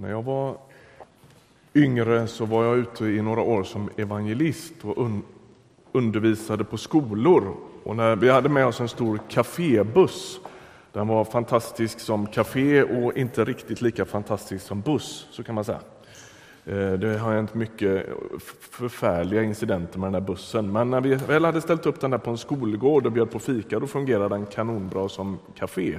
När jag var yngre så var jag ute i några år som evangelist och un undervisade på skolor. Och när vi hade med oss en stor kafébuss. Den var fantastisk som kafé och inte riktigt lika fantastisk som buss, så kan man säga. Eh, det har hänt mycket förfärliga incidenter med den här bussen, men när vi väl hade ställt upp den där på en skolgård och bjöd på fika, då fungerade den kanonbra som kafé.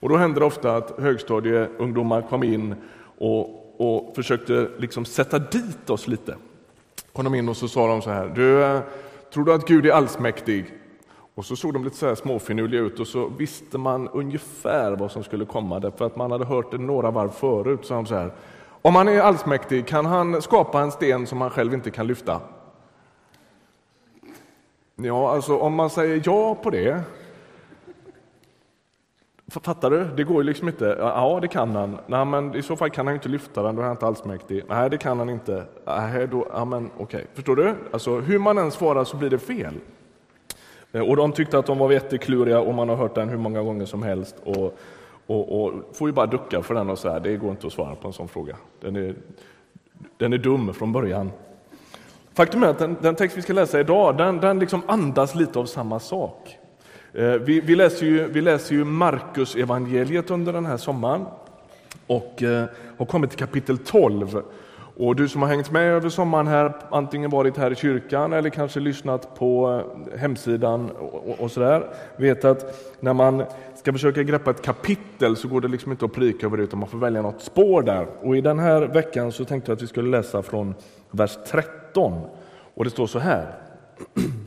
Och då hände det ofta att högstadieungdomar kom in och, och försökte liksom sätta dit oss lite. Kom de in och så sa de så här, du, tror du att Gud är allsmäktig? Och så såg de lite så här småfinurliga ut och så visste man ungefär vad som skulle komma därför att man hade hört det några varv förut. Så de så här, om han är allsmäktig, kan han skapa en sten som han själv inte kan lyfta? Ja, alltså om man säger ja på det. Fattar du? Det går ju liksom inte. Ja, det kan han. Nej, men i så fall kan han inte lyfta den, då är han inte allsmäktig. Nej, det kan han inte. Nej, då, ja, men okej. Förstår du? Alltså, hur man än svarar så blir det fel. Eh, och de tyckte att de var jättekluriga och man har hört den hur många gånger som helst. Och och, och får ju bara ducka för den och säga det går inte att svara på en sån fråga. Den är, den är dum från början. Faktum är att den, den text vi ska läsa idag, den, den liksom andas lite av samma sak. Eh, vi, vi, läser ju, vi läser ju Markus evangeliet under den här sommaren och eh, har kommit till kapitel 12. Och du som har hängt med över sommaren här, antingen varit här i kyrkan eller kanske lyssnat på eh, hemsidan och, och sådär, vet att när man ska försöka greppa ett kapitel så går det liksom inte att prika över det utan man får välja något spår där. Och i den här veckan så tänkte jag att vi skulle läsa från vers 13 och det står så här.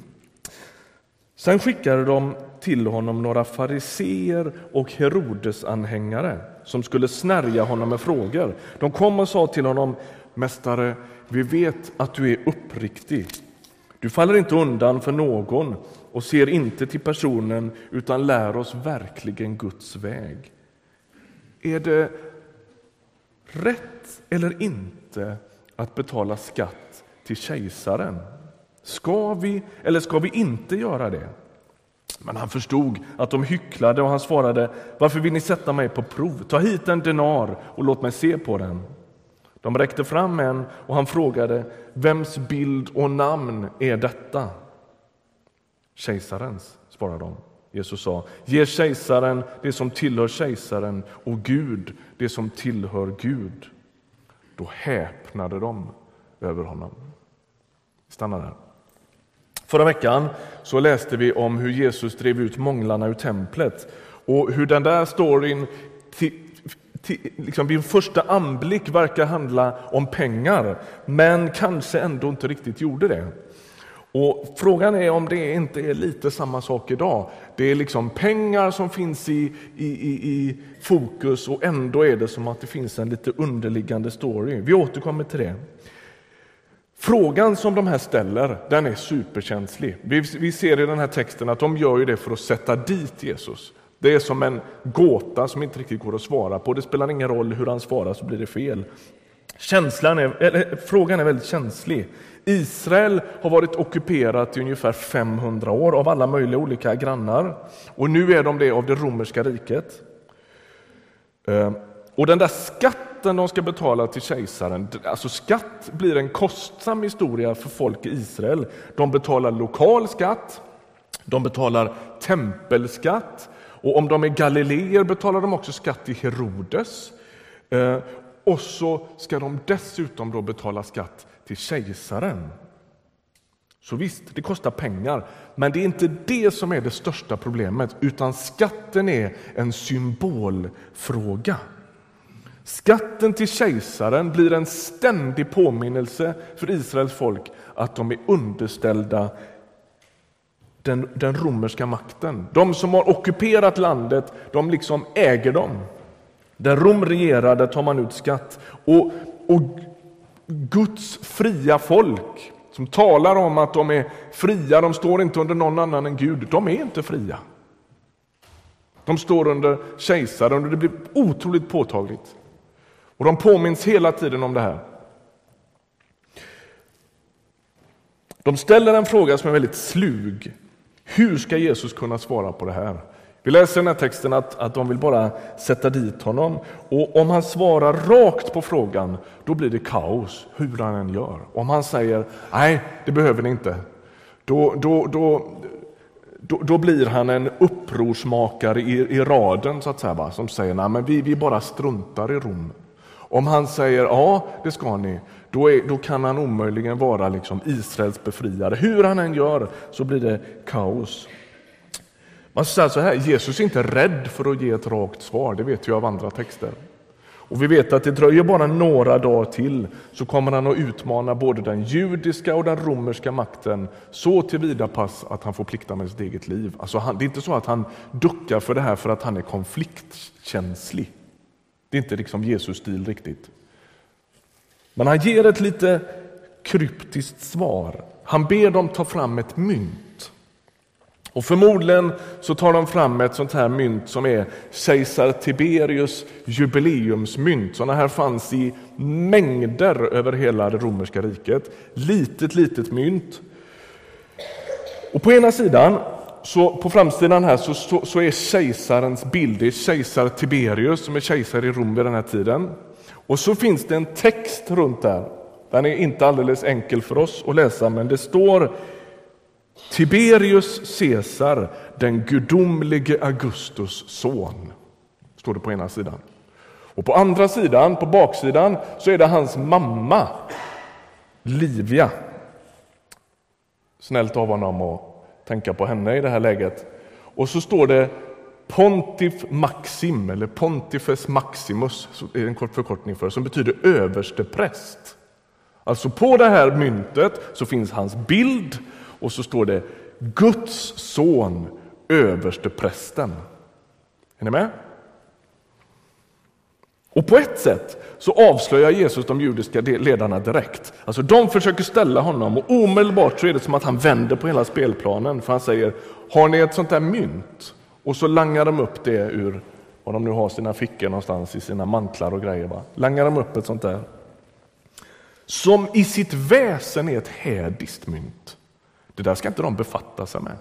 Sen skickade de till honom några fariseer och Herodesanhängare som skulle snärja honom med frågor. De kom och sa till honom Mästare, vi vet att du är uppriktig. Du faller inte undan för någon och ser inte till personen utan lär oss verkligen Guds väg. Är det rätt eller inte att betala skatt till kejsaren? Ska vi eller ska vi inte göra det? Men han förstod att de hycklade och han svarade, varför vill ni sätta mig på prov? Ta hit en denar och låt mig se på den. De räckte fram en och han frågade, vems bild och namn är detta? Kejsarens, svarade de. Jesus sa, ge kejsaren det som tillhör kejsaren och Gud det som tillhör Gud. Då häpnade de över honom. Stanna där. Förra veckan så läste vi om hur Jesus drev ut månglarna ur templet och hur den där storyn till, till, liksom vid en första anblick verkar handla om pengar men kanske ändå inte riktigt gjorde det. Och Frågan är om det inte är lite samma sak idag. Det är liksom pengar som finns i, i, i, i fokus och ändå är det som att det finns en lite underliggande story. Vi återkommer till det. Frågan som de här ställer, den är superkänslig. Vi, vi ser i den här texten att de gör ju det för att sätta dit Jesus. Det är som en gåta som inte riktigt går att svara på. Det spelar ingen roll hur han svarar så blir det fel. Känslan är, eller, frågan är väldigt känslig. Israel har varit ockuperat i ungefär 500 år av alla möjliga olika grannar. Och nu är de det av det romerska riket. Ehm, och den där skatten Skatten de ska betala till kejsaren, alltså skatt blir en kostsam historia för folk i Israel. De betalar lokal skatt, de betalar tempelskatt och om de är galileer betalar de också skatt till Herodes. Eh, och så ska de dessutom då betala skatt till kejsaren. Så visst, det kostar pengar, men det är inte det som är det största problemet, utan skatten är en symbolfråga. Skatten till kejsaren blir en ständig påminnelse för Israels folk att de är underställda den, den romerska makten. De som har ockuperat landet, de liksom äger dem. Där Rom regerar, där tar man ut skatt. Och, och Guds fria folk som talar om att de är fria, de står inte under någon annan än Gud. De är inte fria. De står under kejsaren och det blir otroligt påtagligt. Och de påminns hela tiden om det här. De ställer en fråga som är väldigt slug. Hur ska Jesus kunna svara på det här? Vi läser i den här texten att, att de vill bara sätta dit honom. Och om han svarar rakt på frågan, då blir det kaos hur han än gör. Om han säger nej, det behöver ni inte, då, då, då, då, då blir han en upprorsmakare i, i raden så att säga, va? som säger nej, men vi, vi bara struntar i Rom. Om han säger ja, det ska ni, då, är, då kan han omöjligen vara liksom Israels befriare. Hur han än gör så blir det kaos. Man säger så här, Jesus är inte rädd för att ge ett rakt svar, det vet vi av andra texter. Och vi vet att det dröjer bara några dagar till så kommer han att utmana både den judiska och den romerska makten så tillvida pass att han får plikta med sitt eget liv. Alltså han, det är inte så att han duckar för det här för att han är konfliktkänslig. Det är inte liksom Jesus stil riktigt. Men han ger ett lite kryptiskt svar. Han ber dem ta fram ett mynt. Och förmodligen så tar de fram ett sånt här mynt som är kejsar Tiberius jubileumsmynt. Sådana här fanns i mängder över hela det romerska riket. Litet, litet mynt. Och på ena sidan, så på framsidan här, så, så, så är kejsarens bild. Det är kejsar Tiberius som är kejsare i Rom vid den här tiden. Och så finns det en text runt där. Den är inte alldeles enkel för oss att läsa, men det står Tiberius Caesar, den gudomlige Augustus son, står det på ena sidan. Och på andra sidan, på baksidan, så är det hans mamma, Livia. Snällt av honom att tänka på henne i det här läget. Och så står det Pontif Maxim, eller Pontifes Maximus, är en kort förkortning för, som betyder överste präst. Alltså på det här myntet så finns hans bild och så står det Guds son, överste prästen. Är ni med? Och på ett sätt så avslöjar Jesus de judiska ledarna direkt. Alltså de försöker ställa honom och omedelbart så är det som att han vänder på hela spelplanen. För han säger, har ni ett sånt där mynt? Och så langar de upp det ur vad de nu har sina fickor någonstans i sina mantlar och grejer. Va? Langar de upp ett sånt där. Som i sitt väsen är ett hädiskt mynt. Det där ska inte de befatta sig med.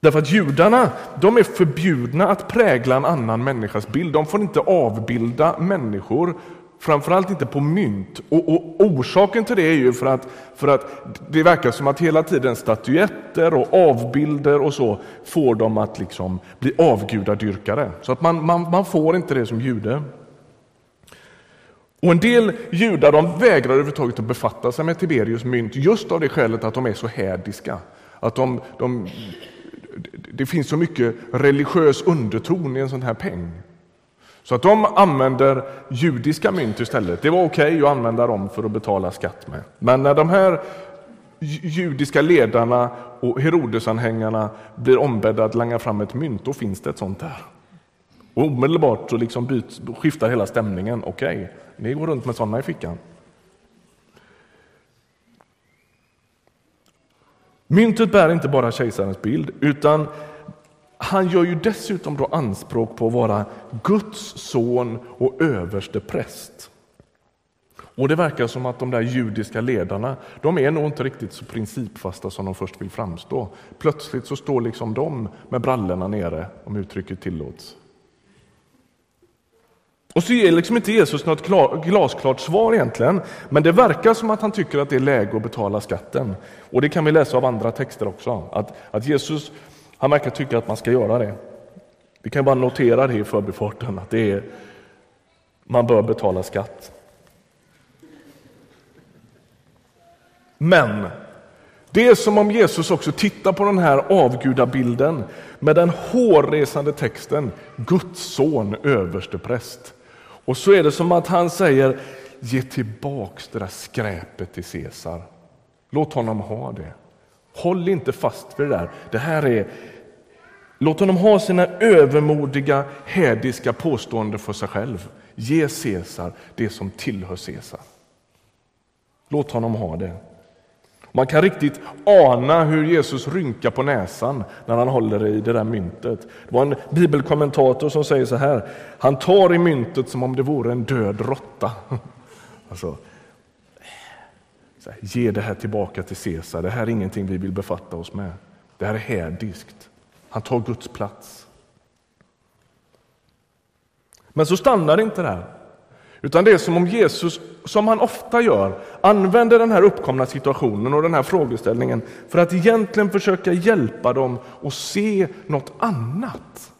Därför att judarna de är förbjudna att prägla en annan människas bild. De får inte avbilda människor, framförallt inte på mynt. Och, och, orsaken till det är ju för att, för att det verkar som att hela tiden statyetter och avbilder och så får dem att liksom bli avgudadyrkare. Så att man, man, man får inte det som jude. Och En del judar de vägrar överhuvudtaget att befatta sig med Tiberius mynt just av det skälet att de är så hädiska. Att de, de, det finns så mycket religiös underton i en sån här peng. Så att de använder judiska mynt istället. Det var okej okay att använda dem för att betala skatt med. Men när de här judiska ledarna och Herodesanhängarna blir ombedda att langa fram ett mynt, då finns det ett sånt där. Och omedelbart så liksom byts, skiftar hela stämningen. Okej, okay, ni går runt med sådana i fickan. Myntet bär inte bara kejsarens bild, utan han gör ju dessutom då anspråk på att vara Guds son och överste präst. Och det verkar som att de där judiska ledarna, de är nog inte riktigt så principfasta som de först vill framstå. Plötsligt så står liksom de med brallorna nere, om uttrycket tillåts. Och så ger liksom inte Jesus något klar, glasklart svar egentligen, men det verkar som att han tycker att det är läge att betala skatten. Och det kan vi läsa av andra texter också, att, att Jesus han verkar tycka att man ska göra det. Vi kan bara notera det i förbifarten, att det är, man bör betala skatt. Men det är som om Jesus också tittar på den här avgudabilden med den hårresande texten Guds son, överste präst. Och så är det som att han säger, ge tillbaks det där skräpet till Caesar. Låt honom ha det. Håll inte fast vid det där. Det här är, låt honom ha sina övermodiga, hädiska påståenden för sig själv. Ge Caesar det som tillhör Caesar. Låt honom ha det. Man kan riktigt ana hur Jesus rynkar på näsan när han håller i det där myntet. Det var en bibelkommentator som säger så här, han tar i myntet som om det vore en död råtta. Alltså, ge det här tillbaka till Caesar, det här är ingenting vi vill befatta oss med. Det här är hädiskt. Han tar Guds plats. Men så stannar det inte där. Utan det är som om Jesus, som han ofta gör, använder den här uppkomna situationen och den här frågeställningen för att egentligen försöka hjälpa dem att se något annat.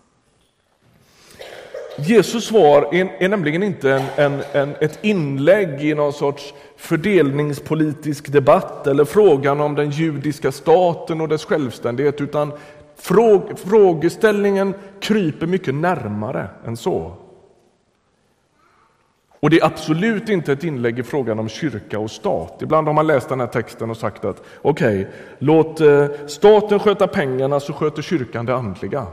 Jesus svar är, är nämligen inte en, en, en, ett inlägg i någon sorts fördelningspolitisk debatt eller frågan om den judiska staten och dess självständighet, utan fråg, frågeställningen kryper mycket närmare än så. Och det är absolut inte ett inlägg i frågan om kyrka och stat. Ibland har man läst den här texten och sagt att okej, okay, låt eh, staten sköta pengarna så sköter kyrkan det andliga.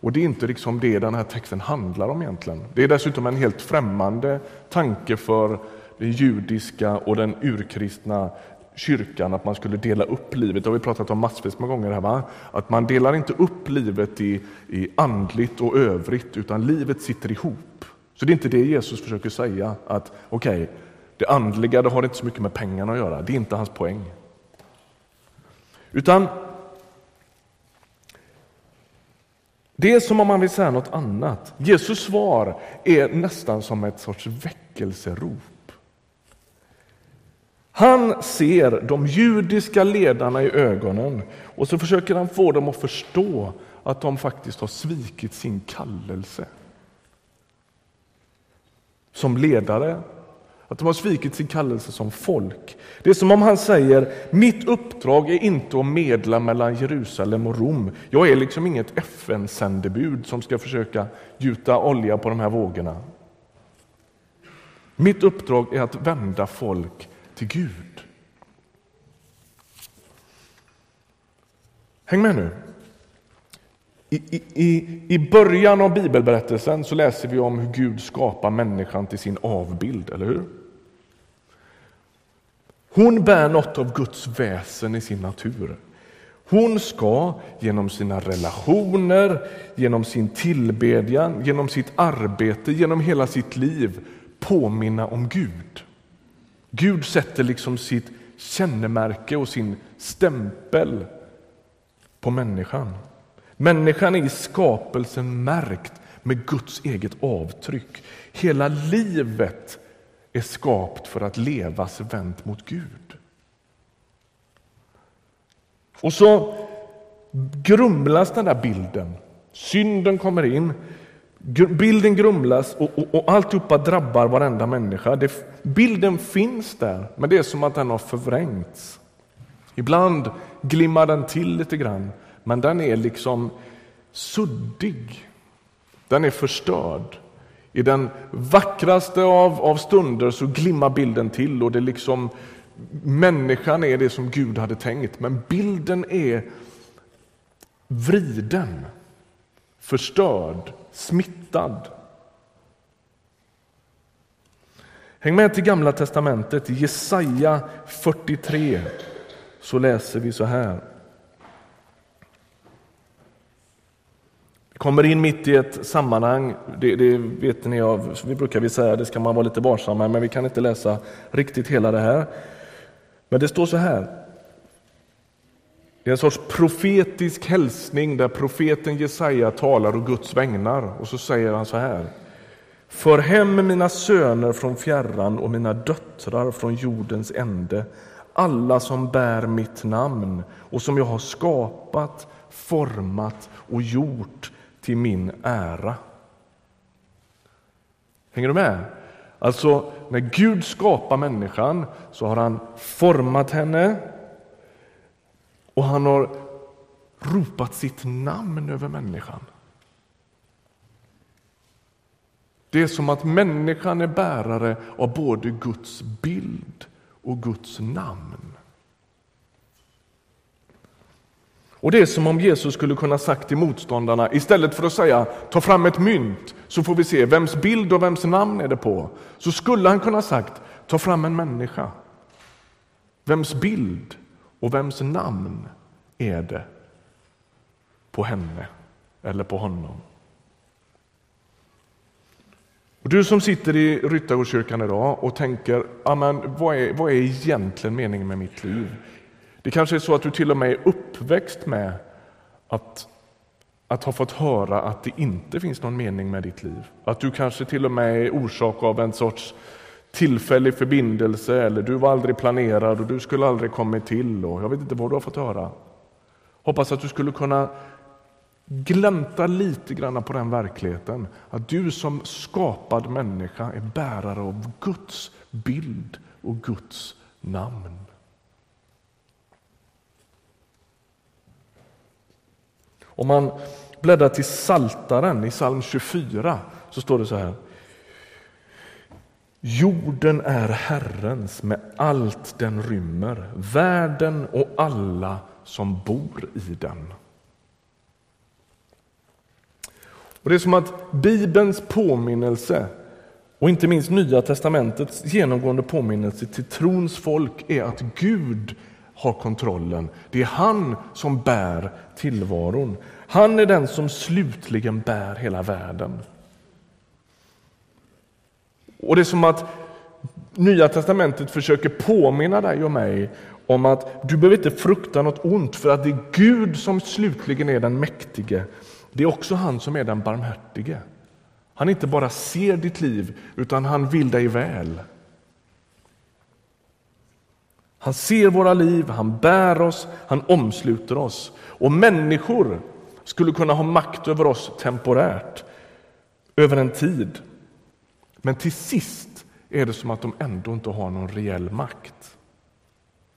Och det är inte liksom det den här texten handlar om egentligen. Det är dessutom en helt främmande tanke för den judiska och den urkristna kyrkan att man skulle dela upp livet. Det har vi pratat om massvis med gånger här. Va? Att man delar inte upp livet i, i andligt och övrigt utan livet sitter ihop. Så det är inte det Jesus försöker säga att okej, okay, det andliga det har inte så mycket med pengarna att göra. Det är inte hans poäng. Utan det är som om man vill säga något annat. Jesus svar är nästan som ett sorts väckelserop. Han ser de judiska ledarna i ögonen och så försöker han få dem att förstå att de faktiskt har svikit sin kallelse som ledare, att de har svikit sin kallelse som folk. Det är som om han säger, mitt uppdrag är inte att medla mellan Jerusalem och Rom. Jag är liksom inget FN-sändebud som ska försöka gjuta olja på de här vågorna. Mitt uppdrag är att vända folk till Gud. Häng med nu. I, i, I början av bibelberättelsen så läser vi om hur Gud skapar människan till sin avbild, eller hur? Hon bär något av Guds väsen i sin natur. Hon ska genom sina relationer, genom sin tillbedjan, genom sitt arbete, genom hela sitt liv påminna om Gud. Gud sätter liksom sitt kännemärke och sin stämpel på människan. Människan är i skapelsen märkt med Guds eget avtryck. Hela livet är skapt för att levas vänt mot Gud. Och så grumlas den där bilden. Synden kommer in, bilden grumlas och, och, och alltihopa drabbar varenda människa. Det, bilden finns där, men det är som att den har förvrängts. Ibland glimmar den till lite grann, men den är liksom suddig. Den är förstörd. I den vackraste av, av stunder så glimmar bilden till och det liksom människan är det som Gud hade tänkt. Men bilden är vriden, förstörd, smittad. Häng med till Gamla testamentet, i Jesaja 43 så läser vi så här. Kommer in mitt i ett sammanhang, det, det vet ni av, vi brukar vi säga, det ska man vara lite varsam med, men vi kan inte läsa riktigt hela det här. Men det står så här. Det är en sorts profetisk hälsning där profeten Jesaja talar och Guds vägnar och så säger han så här. För hem mina söner från fjärran och mina döttrar från jordens ände, alla som bär mitt namn och som jag har skapat, format och gjort till min ära. Hänger du med? Alltså, när Gud skapar människan så har han format henne och han har ropat sitt namn över människan. Det är som att människan är bärare av både Guds bild och Guds namn. Och Det är som om Jesus skulle kunna sagt till motståndarna, istället för att säga ta fram ett mynt så får vi se vems bild och vems namn är det på. Så skulle han kunna sagt ta fram en människa. Vems bild och vems namn är det på henne eller på honom? Och du som sitter i Ryttargårdskyrkan idag och tänker, vad, är, vad är egentligen meningen med mitt liv? Det kanske är så att du till och med är uppväxt med att att ha fått höra att det inte finns någon mening med ditt liv. Att du kanske till och med är orsak av en sorts tillfällig förbindelse eller du var aldrig planerad och du skulle aldrig kommit till och jag vet inte vad du har fått höra. Hoppas att du skulle kunna glänta lite grann på den verkligheten att du som skapad människa är bärare av Guds bild och Guds namn. Om man bläddrar till Saltaren i psalm 24 så står det så här. Jorden är Herrens med allt den rymmer, världen och alla som bor i den. Och Det är som att Bibelns påminnelse och inte minst Nya testamentets genomgående påminnelse till trons folk är att Gud har kontrollen. Det är han som bär tillvaron. Han är den som slutligen bär hela världen. Och det är som att Nya testamentet försöker påminna dig och mig om att du behöver inte frukta något ont för att det är Gud som slutligen är den mäktige. Det är också han som är den barmhärtige. Han inte bara ser ditt liv utan han vill dig väl. Han ser våra liv, han bär oss, han omsluter oss. Och människor skulle kunna ha makt över oss temporärt, över en tid. Men till sist är det som att de ändå inte har någon reell makt.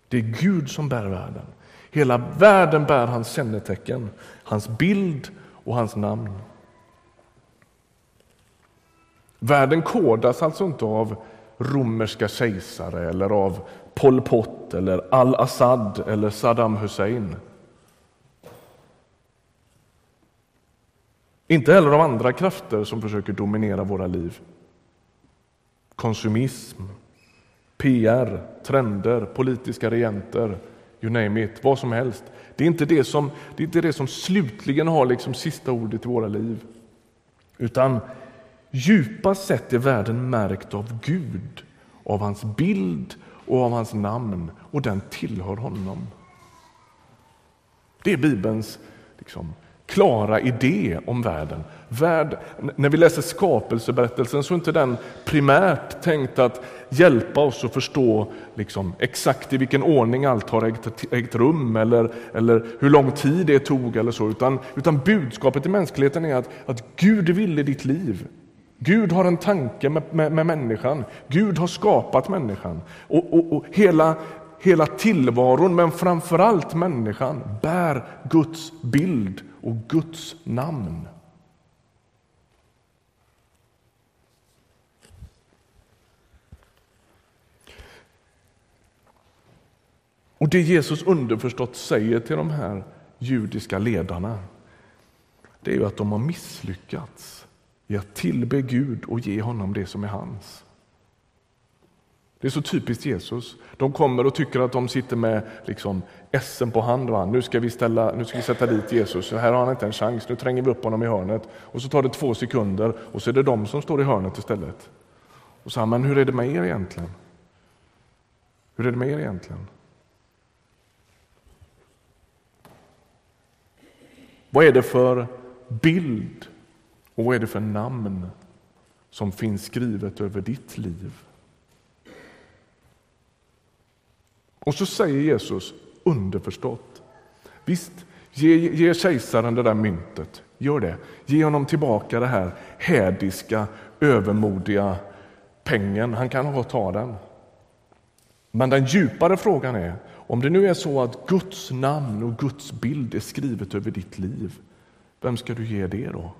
Det är Gud som bär världen. Hela världen bär hans kännetecken, hans bild och hans namn. Världen kodas alltså inte av romerska kejsare eller av Pol Pot eller al-Assad eller Saddam Hussein. Inte heller av andra krafter som försöker dominera våra liv. Konsumism, PR, trender, politiska regenter, you name it, vad som helst. Det är inte det som, det är inte det som slutligen har liksom sista ordet i våra liv. Utan djupast sett är världen märkt av Gud, av hans bild och av hans namn och den tillhör honom. Det är Bibelns liksom, klara idé om världen. Värld, när vi läser skapelseberättelsen så är inte den primärt tänkt att hjälpa oss att förstå liksom, exakt i vilken ordning allt har ägt, ägt rum eller, eller hur lång tid det tog eller så, utan, utan budskapet i mänskligheten är att, att Gud ville ditt liv. Gud har en tanke med, med, med människan. Gud har skapat människan. Och, och, och hela, hela tillvaron, men framförallt människan, bär Guds bild och Guds namn. Och det Jesus underförstått säger till de här judiska ledarna, det är ju att de har misslyckats i att tillbe Gud och ge honom det som är hans. Det är så typiskt Jesus. De kommer och tycker att de sitter med liksom essen på hand. Va? Nu, ska vi ställa, nu ska vi sätta dit Jesus, här har han inte en chans. Nu tränger vi upp honom i hörnet. Och så tar det två sekunder och så är det de som står i hörnet istället. Och så men hur är det med er egentligen? Hur är det med er egentligen? Vad är det för bild och vad är det för namn som finns skrivet över ditt liv? Och så säger Jesus underförstått. Visst, ge, ge kejsaren det där myntet. Gör det. Ge honom tillbaka det här hädiska, övermodiga pengen. Han kan ha ta den. Men den djupare frågan är, om det nu är så att Guds namn och Guds bild är skrivet över ditt liv, vem ska du ge det då?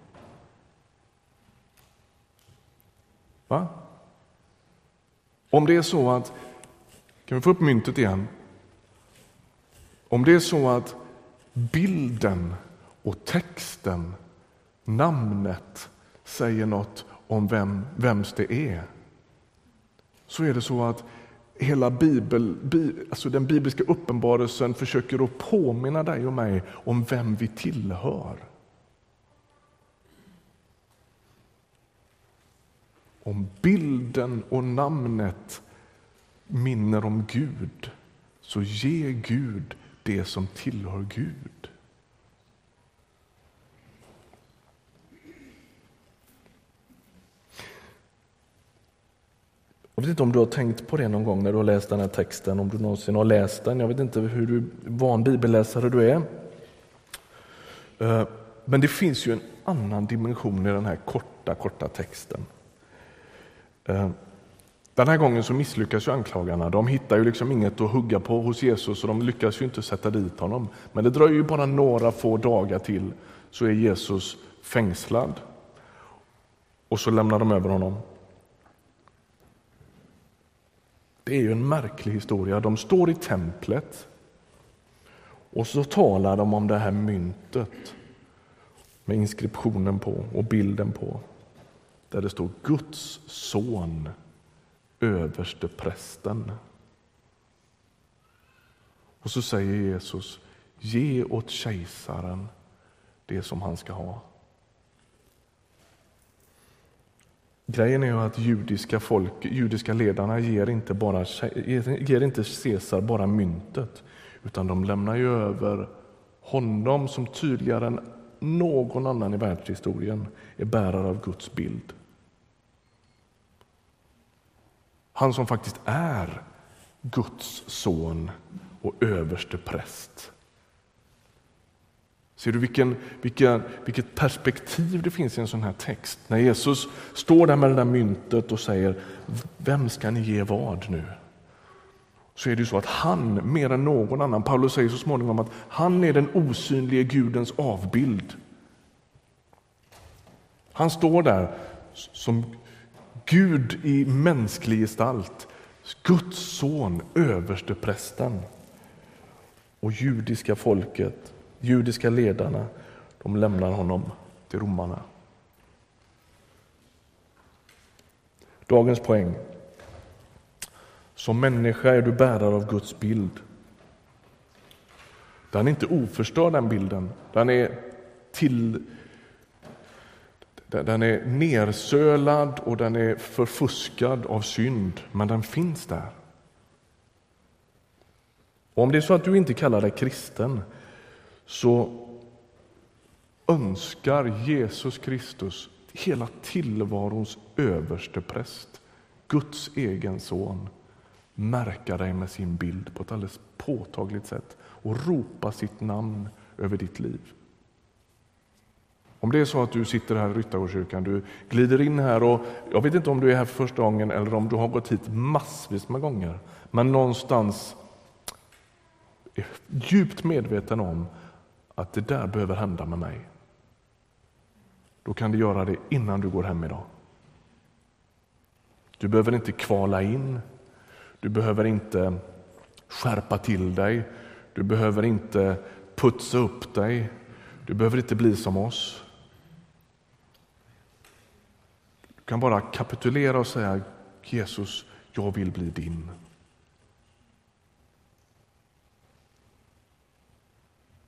Va? Om det är så att, kan vi få upp myntet igen? Om det är så att bilden och texten, namnet, säger något om vem, vems det är, så är det så att hela Bibel, alltså den bibliska uppenbarelsen försöker att påminna dig och mig om vem vi tillhör. om bilden och namnet minner om Gud, så ge Gud det som tillhör Gud. Jag vet inte om du har tänkt på det någon gång när du har läst den här texten, om du någonsin har läst den. Jag vet inte hur du, van bibelläsare du är. Eh, men det finns ju en annan dimension i den här korta, korta texten. Eh, den här gången så misslyckas ju anklagarna. De hittar ju liksom inget att hugga på hos Jesus och de lyckas ju inte sätta dit honom. Men det dröjer ju bara några få dagar till så är Jesus fängslad. Och så lämnar de över honom. Det är ju en märklig historia. De står i templet och så talar de om det här myntet med inskriptionen på och bilden på. Där det står Guds son, överste prästen. Och så säger Jesus, ge åt kejsaren det som han ska ha. Grejen är ju att judiska, folk, judiska ledarna ger inte, bara, ger inte Caesar bara myntet, utan de lämnar ju över honom som tydligare än någon annan i världshistorien är bärare av Guds bild. Han som faktiskt är Guds son och överste präst. Ser du vilken, vilken, vilket perspektiv det finns i en sån här text? När Jesus står där med det där myntet och säger Vem ska ni ge vad nu? Så är det ju så att han, mer än någon annan, Paulus säger så småningom att han är den osynlige Gudens avbild. Han står där som Gud i mänsklig gestalt, Guds son, överste prästen. Och judiska folket judiska ledarna de lämnar honom till romarna. Dagens poäng. Som människa är du bärare av Guds bild. Den är inte oförstörd, den bilden. Den är, till, den är nersölad och den är förfuskad av synd, men den finns där. Och om det är så att du inte kallar dig kristen, så önskar Jesus Kristus, hela tillvarons överste präst, Guds egen son, märka dig med sin bild på ett alldeles påtagligt sätt och ropa sitt namn över ditt liv. Om det är så att du sitter här i Ryttargårdskyrkan, du glider in här och jag vet inte om du är här för första gången eller om du har gått hit massvis med gånger, men någonstans är djupt medveten om att det där behöver hända med mig. Då kan du göra det innan du går hem idag. Du behöver inte kvala in. Du behöver inte skärpa till dig. Du behöver inte putsa upp dig. Du behöver inte bli som oss. Du kan bara kapitulera och säga Jesus, jag vill bli din.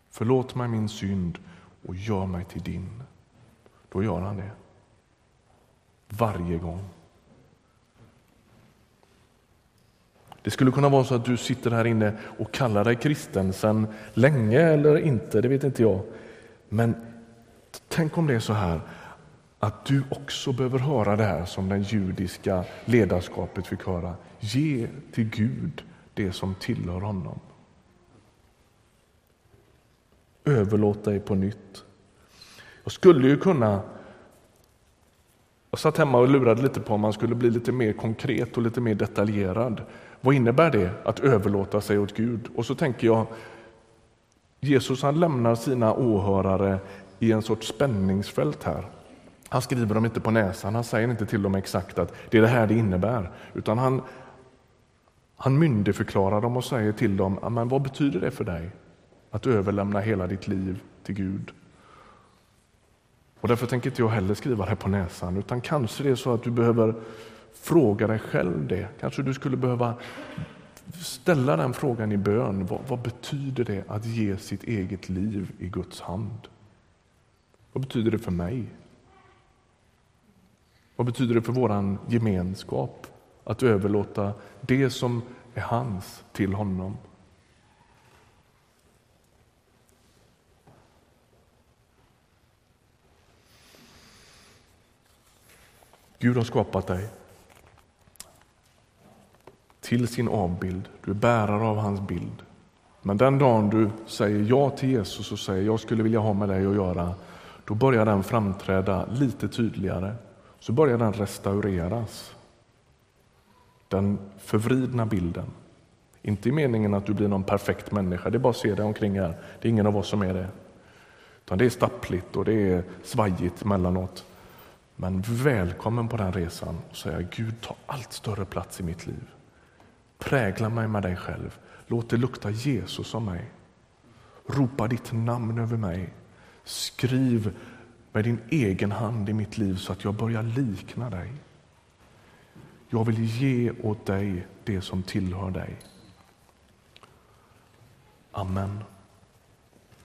Förlåt mig min synd och gör mig till din. Då gör han det. Varje gång. Det skulle kunna vara så att du sitter här inne och kallar dig kristen sedan länge eller inte, det vet inte jag. Men tänk om det är så här att du också behöver höra det här som det judiska ledarskapet fick höra. Ge till Gud det som tillhör honom. Överlåt dig på nytt. Jag skulle ju kunna... Jag satt hemma och lurade lite på om man skulle bli lite mer konkret och lite mer detaljerad. Vad innebär det att överlåta sig åt Gud? Och så tänker jag, Jesus han lämnar sina åhörare i en sorts spänningsfält här. Han skriver dem inte på näsan, han säger inte till dem exakt att det är det här det innebär, utan han, han myndigförklarar dem och säger till dem, men vad betyder det för dig? att överlämna hela ditt liv till Gud. Och Därför tänker inte jag heller skriva det på näsan, utan kanske det är så att du behöver fråga dig själv det. Kanske du skulle behöva ställa den frågan i bön. Vad, vad, betyder det att ge sitt eget liv i Guds hand? Vad betyder det för mig? Vad betyder det för vår gemenskap att överlåta det som är hans till honom? Gud har skapat dig. till sin avbild. Du är bärare av hans bild. Men den dagen du säger ja till Jesus och säger jag skulle vilja ha med dig att göra, då börjar den framträda lite tydligare. Så börjar den restaureras. Den förvridna bilden. Inte i meningen att du blir någon perfekt människa, det är bara att se dig omkring här. Det är ingen av oss som är det. Utan det är stappligt och det är svajigt mellanåt. Men välkommen på den resan och säga Gud ta allt större plats i mitt liv. Prägla mig med dig själv. Låt det lukta Jesus om mig. Ropa ditt namn över mig. Skriv med din egen hand i mitt liv så att jag börjar likna dig. Jag vill ge åt dig det som tillhör dig. Amen.